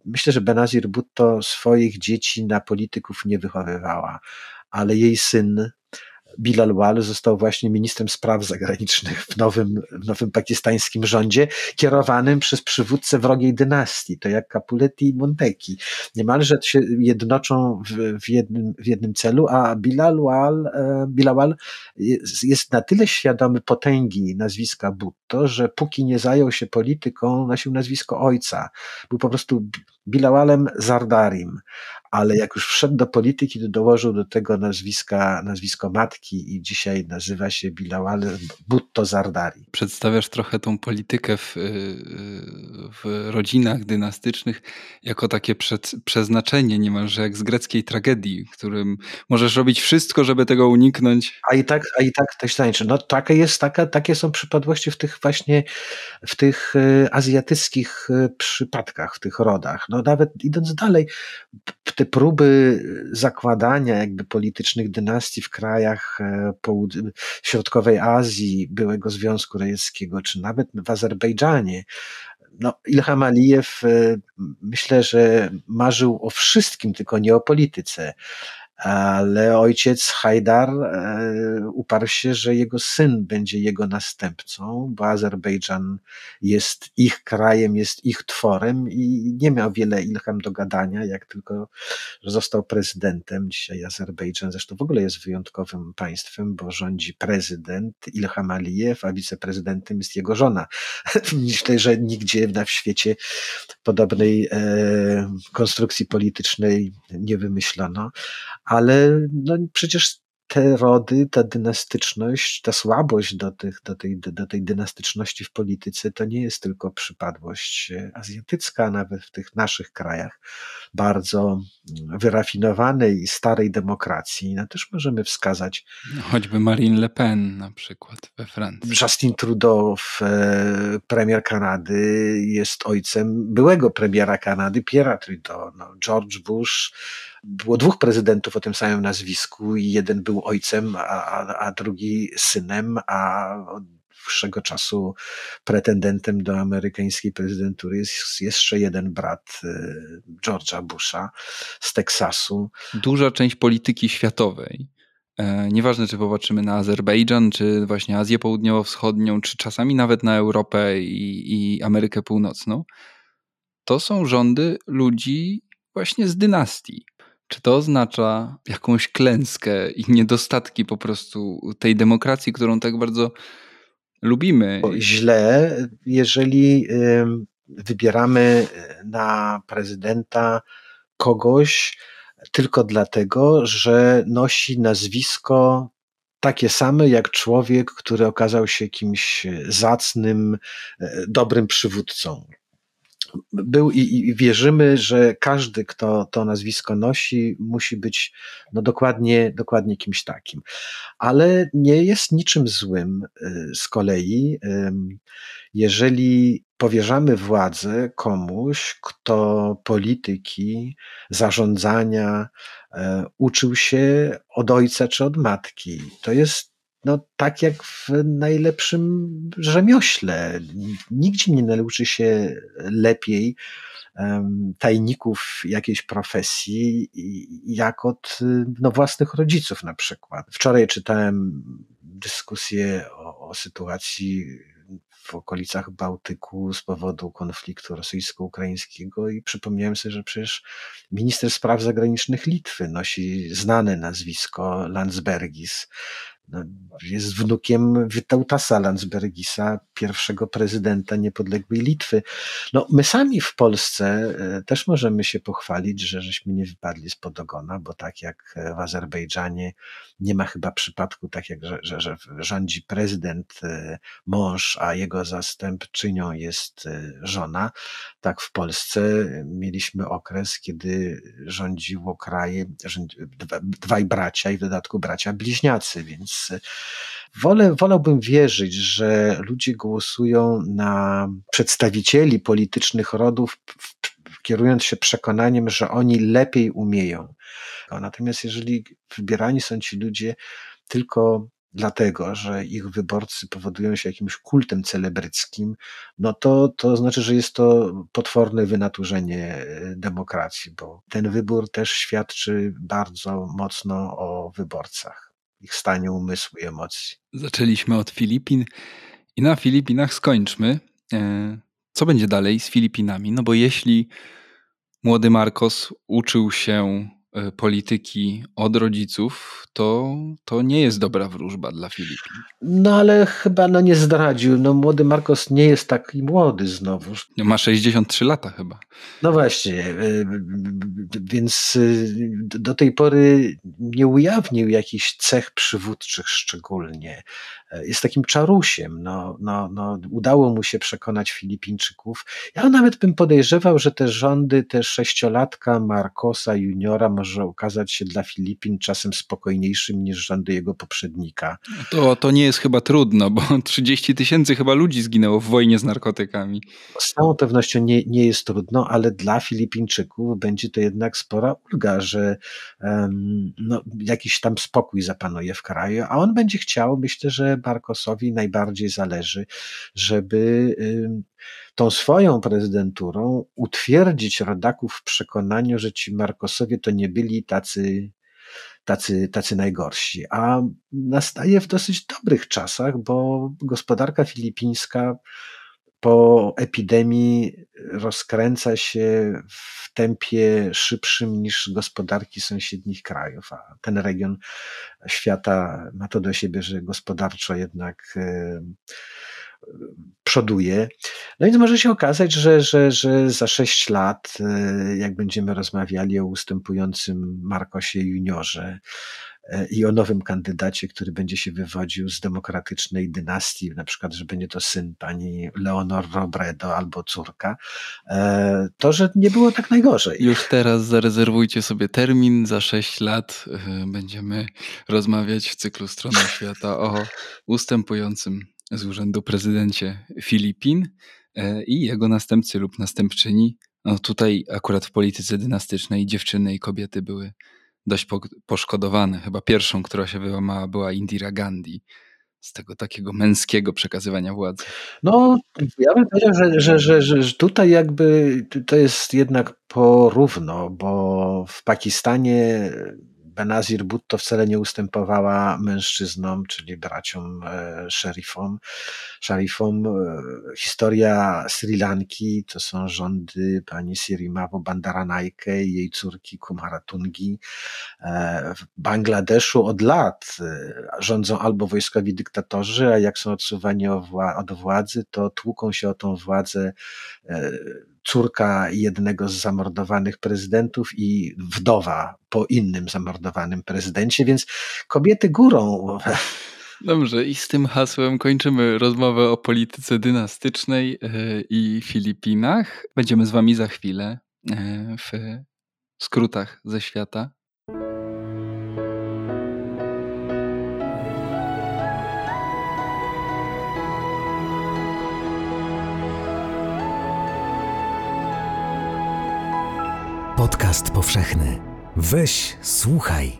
myślę, że Benazir Bhutto swoich dzieci na polityków nie wychowywała, ale jej syn Bilal Wal został właśnie ministrem spraw zagranicznych w nowym, w nowym pakistańskim rządzie, kierowanym przez przywódcę wrogiej dynastii, to jak Capuletti i Monteki. Niemalże się jednoczą w, w, jednym, w jednym celu, a Bilal Wal, e, Bilal Wal jest, jest na tyle świadomy potęgi nazwiska Bhutto, że póki nie zajął się polityką, nosił nazwisko ojca. Był po prostu Bilawalem Zardarim, ale jak już wszedł do polityki, to dołożył do tego nazwiska, nazwisko matki i dzisiaj nazywa się Bilawal Butto Zardari. Przedstawiasz trochę tą politykę w, y, w rodzinach dynastycznych jako takie przed, przeznaczenie niemalże jak z greckiej tragedii, którym możesz robić wszystko, żeby tego uniknąć. A i tak, a i tak też tańczy. No taka jest, taka, takie są przypadłości w tych właśnie, w tych y, azjatyckich y, przypadkach, w tych rodach. No nawet idąc dalej, te próby zakładania jakby politycznych dynastii w krajach e, środkowej Azji, byłego Związku Radzieckiego, czy nawet w Azerbejdżanie, no, Ilham Alijew e, myślę, że marzył o wszystkim, tylko nie o polityce ale ojciec Hajdar e, uparł się, że jego syn będzie jego następcą, bo Azerbejdżan jest ich krajem, jest ich tworem i nie miał wiele Ilham do gadania, jak tylko, został prezydentem. Dzisiaj Azerbejdżan zresztą w ogóle jest wyjątkowym państwem, bo rządzi prezydent Ilham Alijew, a wiceprezydentem jest jego żona. Myślę, że nigdzie na świecie podobnej e, konstrukcji politycznej nie wymyślono ale no przecież te rody, ta dynastyczność, ta słabość do, tych, do, tej, do tej dynastyczności w polityce to nie jest tylko przypadłość azjatycka, nawet w tych naszych krajach bardzo wyrafinowanej, starej demokracji. No też możemy wskazać. No, choćby Marine Le Pen na przykład we Francji. Justin Trudeau, e, premier Kanady, jest ojcem byłego premiera Kanady, Pierre'a Trudeau. No, George Bush było dwóch prezydentów o tym samym nazwisku i jeden był ojcem, a, a, drugi synem, a od dłuższego czasu pretendentem do amerykańskiej prezydentury jest jeszcze jeden brat y, George'a Busha z Teksasu. Duża część polityki światowej e, Nieważne, czy popatrzymy na Azerbejdżan, czy właśnie Azję Południowo-Wschodnią, czy czasami nawet na Europę i, i Amerykę Północną, to są rządy ludzi właśnie z dynastii. Czy to oznacza jakąś klęskę i niedostatki po prostu tej demokracji, którą tak bardzo lubimy? Źle, jeżeli wybieramy e, na prezydenta kogoś tylko dlatego, że nosi nazwisko takie same jak człowiek, który okazał się kimś zacnym, e, dobrym przywódcą był i, i, wierzymy, że każdy, kto to nazwisko nosi, musi być no dokładnie, dokładnie kimś takim. Ale nie jest niczym złym y, z kolei, jeżeli powierzamy władzę komuś, kto polityki, zarządzania e, uczył się od ojca czy od matki. To jest no, tak jak w najlepszym rzemiośle. Nigdzie nie nauczy się lepiej tajników jakiejś profesji, jak od no, własnych rodziców na przykład. Wczoraj czytałem dyskusję o, o sytuacji w okolicach Bałtyku z powodu konfliktu rosyjsko-ukraińskiego i przypomniałem sobie, że przecież minister spraw zagranicznych Litwy nosi znane nazwisko Landsbergis jest wnukiem Witautasa Landsbergisa, pierwszego prezydenta niepodległej Litwy. No, my sami w Polsce e, też możemy się pochwalić, że żeśmy nie wypadli spod ogona, bo tak jak w Azerbejdżanie nie ma chyba przypadku, tak jak że, że, że rządzi prezydent, e, mąż, a jego zastępczynią jest e, żona, tak w Polsce mieliśmy okres, kiedy rządziło kraje, dwaj bracia i w dodatku bracia bliźniacy, więc wolę, wolałbym wierzyć, że ludzie głosują na przedstawicieli politycznych rodów, kierując się przekonaniem, że oni lepiej umieją. Natomiast jeżeli wybierani są ci ludzie tylko dlatego, że ich wyborcy powodują się jakimś kultem celebryckim, no to, to znaczy, że jest to potworne wynaturzenie e, demokracji, bo ten wybór też świadczy bardzo mocno o wyborcach ich stanie umysłu i emocji. Zaczęliśmy od Filipin i na Filipinach skończmy. E, co będzie dalej z Filipinami? No bo jeśli młody Marcos uczył się E, polityki od rodziców, to, to nie jest dobra wróżba dla Filipin. No ale chyba no nie zdradził. No młody Marcos nie jest taki młody znowu. No, ma 63 lata chyba. No właśnie, e, więc e, do tej pory nie ujawnił jakichś cech przywódczych szczególnie. Jest takim czarusiem. No, no, no, udało mu się przekonać Filipińczyków. Ja nawet bym podejrzewał, że te rządy, te sześciolatka Marcosa juniora może okazać się dla Filipin czasem spokojniejszym niż rządy jego poprzednika. To, to nie jest chyba trudno, bo 30 tysięcy chyba ludzi zginęło w wojnie z narkotykami. Z całą pewnością nie, nie jest trudno, ale dla Filipińczyków będzie to jednak spora ulga, że um, no, jakiś tam spokój zapanuje w kraju, a on będzie chciał, myślę, że Marcosowi najbardziej zależy, żeby um, tą swoją prezydenturą utwierdzić rodaków w przekonaniu, że ci Markosowie to nie byli tacy, tacy, tacy najgorsi. A nastaje w dosyć dobrych czasach, bo gospodarka filipińska po epidemii rozkręca się w tempie szybszym niż gospodarki sąsiednich krajów, a ten region świata ma to do siebie, że gospodarczo jednak przoduje. No więc może się okazać, że, że, że za sześć lat, e, jak będziemy rozmawiali o ustępującym Marcosie juniorze e, i o nowym kandydacie, który będzie się wywodził z demokratycznej dynastii, na przykład, że będzie to syn pani Leonor Robredo albo córka, e, to, że nie było tak najgorzej. Już teraz zarezerwujcie sobie termin, za sześć lat będziemy rozmawiać w cyklu Strony Świata o ustępującym z urzędu prezydencie Filipin e, i jego następcy lub następczyni. No tutaj akurat w polityce dynastycznej dziewczyny i kobiety były dość poszkodowane. Chyba pierwszą, która się wyłamała, była Indira Gandhi z tego takiego męskiego przekazywania władzy. No, ja bym powiedział, że, że, że, że tutaj jakby to jest jednak porówno, bo w Pakistanie Benazir Bhutto wcale nie ustępowała mężczyznom, czyli braciom e, szerifom. szerifom. E, historia Sri Lanki to są rządy pani Sirimavo Bandaranaike i jej córki Kumaratungi. E, w Bangladeszu od lat rządzą albo wojskowi dyktatorzy, a jak są odsuwani od władzy, to tłuką się o tą władzę córka jednego z zamordowanych prezydentów i wdowa po innym zamordowanym prezydencie, więc kobiety górą. Dobrze, i z tym hasłem kończymy rozmowę o polityce dynastycznej e, i Filipinach. Będziemy z Wami za chwilę e, w skrótach ze świata. Podcast powszechny. Weź, słuchaj.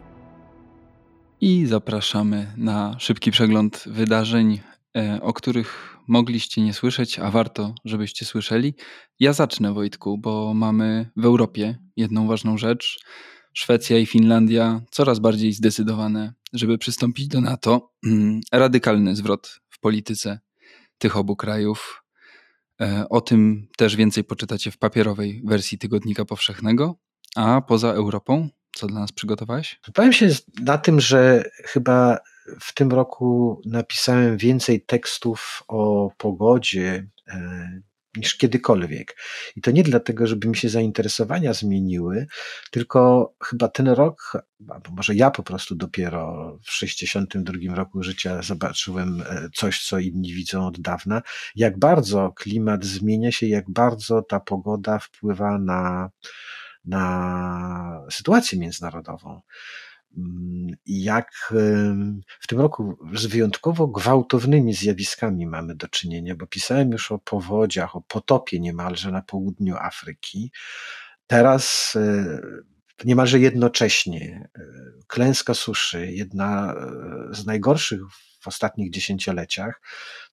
I zapraszamy na szybki przegląd wydarzeń, e, o których mogliście nie słyszeć, a warto, żebyście słyszeli. Ja zacznę, Wojtku, bo mamy w Europie jedną ważną rzecz. Szwecja i Finlandia coraz bardziej zdecydowane, żeby przystąpić do NATO. Radykalny zwrot w polityce tych obu krajów. E, o tym też więcej poczytacie w papierowej wersji Tygodnika Powszechnego. A poza Europą, co dla nas przygotowałeś? Powiem się na tym, że chyba w tym roku napisałem więcej tekstów o pogodzie e, niż kiedykolwiek. I to nie dlatego, żeby mi się zainteresowania zmieniły, tylko chyba ten rok, albo może ja po prostu dopiero w 62 roku życia zobaczyłem e, coś, co inni widzą od dawna, jak bardzo klimat zmienia się, jak bardzo ta pogoda wpływa na, na sytuację międzynarodową. Mm, jak w tym roku z wyjątkowo gwałtownymi zjawiskami mamy do czynienia, bo pisałem już o powodziach, o potopie niemalże na południu Afryki. Teraz e, niemalże jednocześnie e, klęska suszy, jedna e, z najgorszych w ostatnich dziesięcioleciach,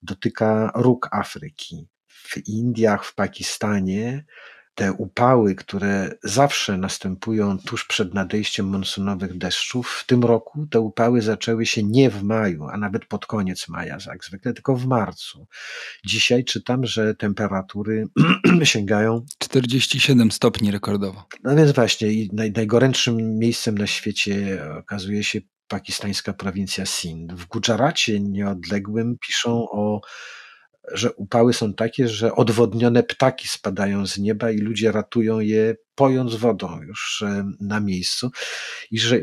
dotyka róg Afryki. W Indiach, w Pakistanie te upały, które zawsze następują tuż przed nadejściem monsunowych deszczów, w tym roku te upały zaczęły się nie w maju, a nawet pod koniec maja, jak zwykle, tylko w marcu. Dzisiaj czytam, że temperatury sięgają 47 stopni rekordowo. No więc właśnie, naj, najgorętszym miejscem na świecie okazuje się pakistańska prowincja Sind. W Gujaracie nieodległym piszą o że upały są takie, że odwodnione ptaki spadają z nieba i ludzie ratują je, pojąc wodą już e, na miejscu. I że,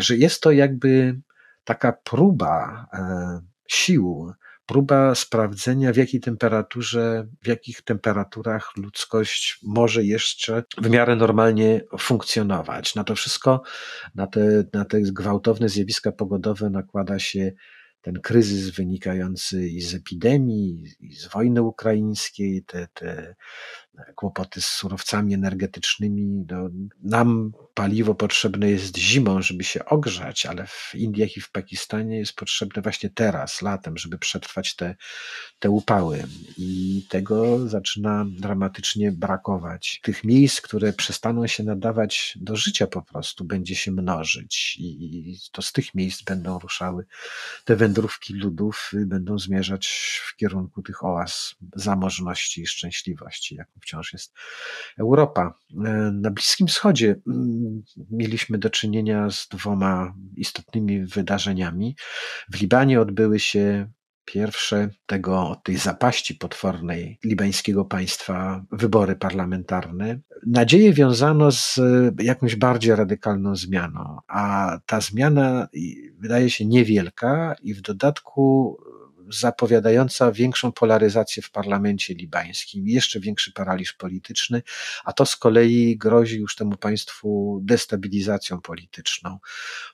że jest to jakby taka próba e, sił, próba sprawdzenia, w jakiej temperaturze, w jakich temperaturach ludzkość może jeszcze w miarę normalnie funkcjonować. Na to wszystko, na te, na te gwałtowne zjawiska pogodowe nakłada się ten kryzys wynikający i z epidemii, i z wojny ukraińskiej, te, te kłopoty z surowcami energetycznymi. No, nam paliwo potrzebne jest zimą, żeby się ogrzać, ale w Indiach i w Pakistanie jest potrzebne właśnie teraz, latem, żeby przetrwać te, te upały. I tego zaczyna dramatycznie brakować. Tych miejsc, które przestaną się nadawać do życia po prostu, będzie się mnożyć. I to z tych miejsc będą ruszały te wędrówki ludów, będą zmierzać w kierunku tych oaz zamożności i szczęśliwości, wciąż jest Europa. Na Bliskim Wschodzie mm, mieliśmy do czynienia z dwoma istotnymi wydarzeniami. W Libanie odbyły się pierwsze tego, tej zapaści potwornej libańskiego państwa wybory parlamentarne. Nadzieję wiązano z jakąś bardziej radykalną zmianą, a ta zmiana wydaje się niewielka i w dodatku zapowiadająca większą polaryzację w parlamencie libańskim, jeszcze większy paraliż polityczny, a to z kolei grozi już temu państwu destabilizacją polityczną,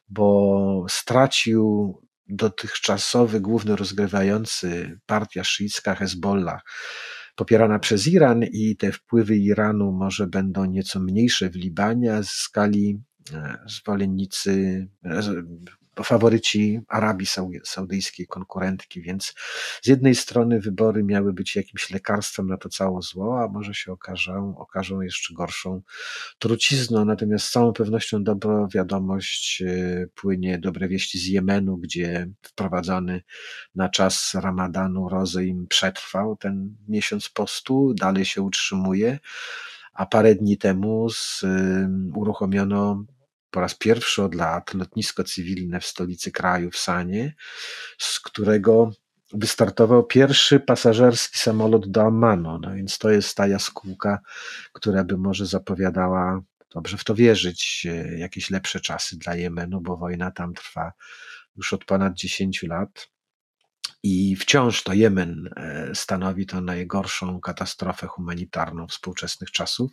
bo stracił dotychczasowy główny rozgrywający partia szyicka Hezbollah popierana przez Iran i te wpływy Iranu może będą nieco mniejsze w Libanie, a zyskali e, zwolennicy e, faworyci Arabii Saudyjskiej, konkurentki, więc z jednej strony wybory miały być jakimś lekarstwem na to całe zło, a może się okażą, okażą jeszcze gorszą trucizną, natomiast z całą pewnością dobra wiadomość e, płynie, dobre wieści z Jemenu, gdzie wprowadzony na czas ramadanu rozejm przetrwał ten miesiąc postu, dalej się utrzymuje, a parę dni temu z, uruchomiono po raz pierwszy od lat lotnisko cywilne w stolicy kraju, w Sanie, z którego wystartował pierwszy pasażerski samolot do Ammanu. No więc to jest ta jaskółka, która by może zapowiadała, dobrze w to wierzyć, e, jakieś lepsze czasy dla Jemenu, bo wojna tam trwa już od ponad 10 lat. I wciąż to Jemen e, stanowi to najgorszą katastrofę humanitarną współczesnych czasów.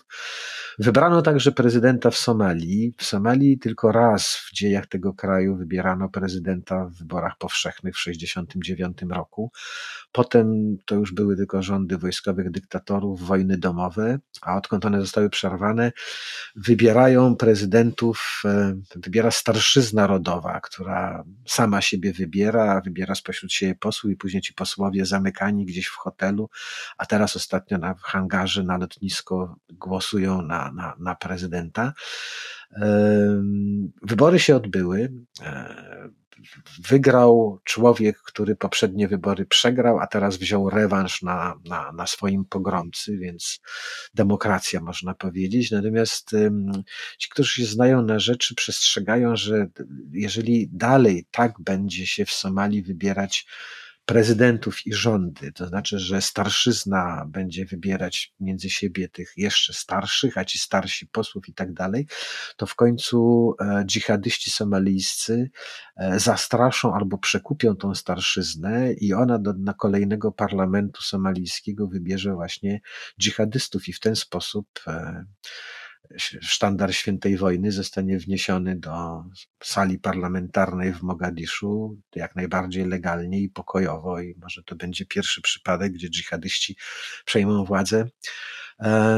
Wybrano także prezydenta w Somalii. W Somalii tylko raz w dziejach tego kraju wybierano prezydenta w wyborach powszechnych w 1969 roku. Potem to już były tylko rządy wojskowych dyktatorów, wojny domowe, a odkąd one zostały przerwane, wybierają prezydentów, e, wybiera starszyzna rodowa, która sama siebie wybiera, wybiera spośród siebie posłów i później ci posłowie zamykani gdzieś w hotelu, a teraz ostatnio na hangarze, na lotnisko głosują na, na, na prezydenta. Wybory się odbyły. E, wygrał człowiek, który poprzednie wybory przegrał, a teraz wziął rewanż na, na, na swoim pogromcy, więc demokracja można powiedzieć. Natomiast ci, którzy się znają na rzeczy, przestrzegają, że jeżeli dalej tak będzie się w Somalii wybierać prezydentów i rządy, to znaczy, że starszyzna będzie wybierać między siebie tych jeszcze starszych, a ci starsi posłów i tak dalej, to w końcu e, dżihadyści somalijscy e, zastraszą albo przekupią tą starszyznę i ona do, na kolejnego parlamentu somalijskiego wybierze właśnie dżihadystów i w ten sposób e, sztandar świętej wojny zostanie wniesiony do sali parlamentarnej w Mogadiszu jak najbardziej legalnie i pokojowo i może to będzie pierwszy przypadek, gdzie dżihadyści przejmą władzę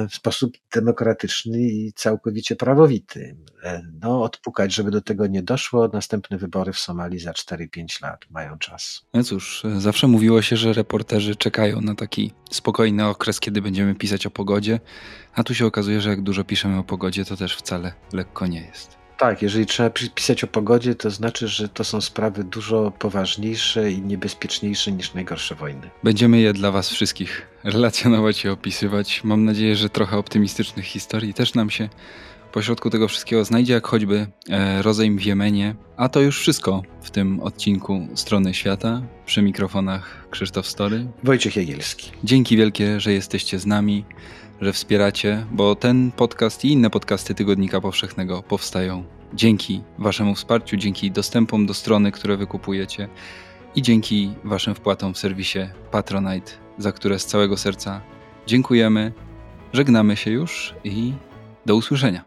w sposób demokratyczny i całkowicie prawowity. E, no, odpukać, żeby do tego nie doszło. Następne wybory w Somalii za 4-5 lat mają czas. No cóż, zawsze mówiło się, że reporterzy czekają na taki spokojny okres, kiedy będziemy pisać o pogodzie, a tu się okazuje, że jak dużo piszemy o pogodzie, to też wcale lekko nie jest. Tak, jeżeli trzeba pisać o pogodzie, to znaczy, że to są sprawy dużo poważniejsze i niebezpieczniejsze niż najgorsze wojny. Będziemy je dla Was wszystkich relacjonować i opisywać. Mam nadzieję, że trochę optymistycznych historii też nam się pośrodku tego wszystkiego znajdzie, jak choćby e, rozejm w Jemenie. A to już wszystko w tym odcinku Strony Świata. Przy mikrofonach Krzysztof Story. Wojciech Jagielski. Dzięki wielkie, że jesteście z nami że wspieracie, bo ten podcast i inne podcasty Tygodnika Powszechnego powstają dzięki Waszemu wsparciu, dzięki dostępom do strony, które wykupujecie i dzięki Waszym wpłatom w serwisie Patronite, za które z całego serca dziękujemy. Żegnamy się już i do usłyszenia.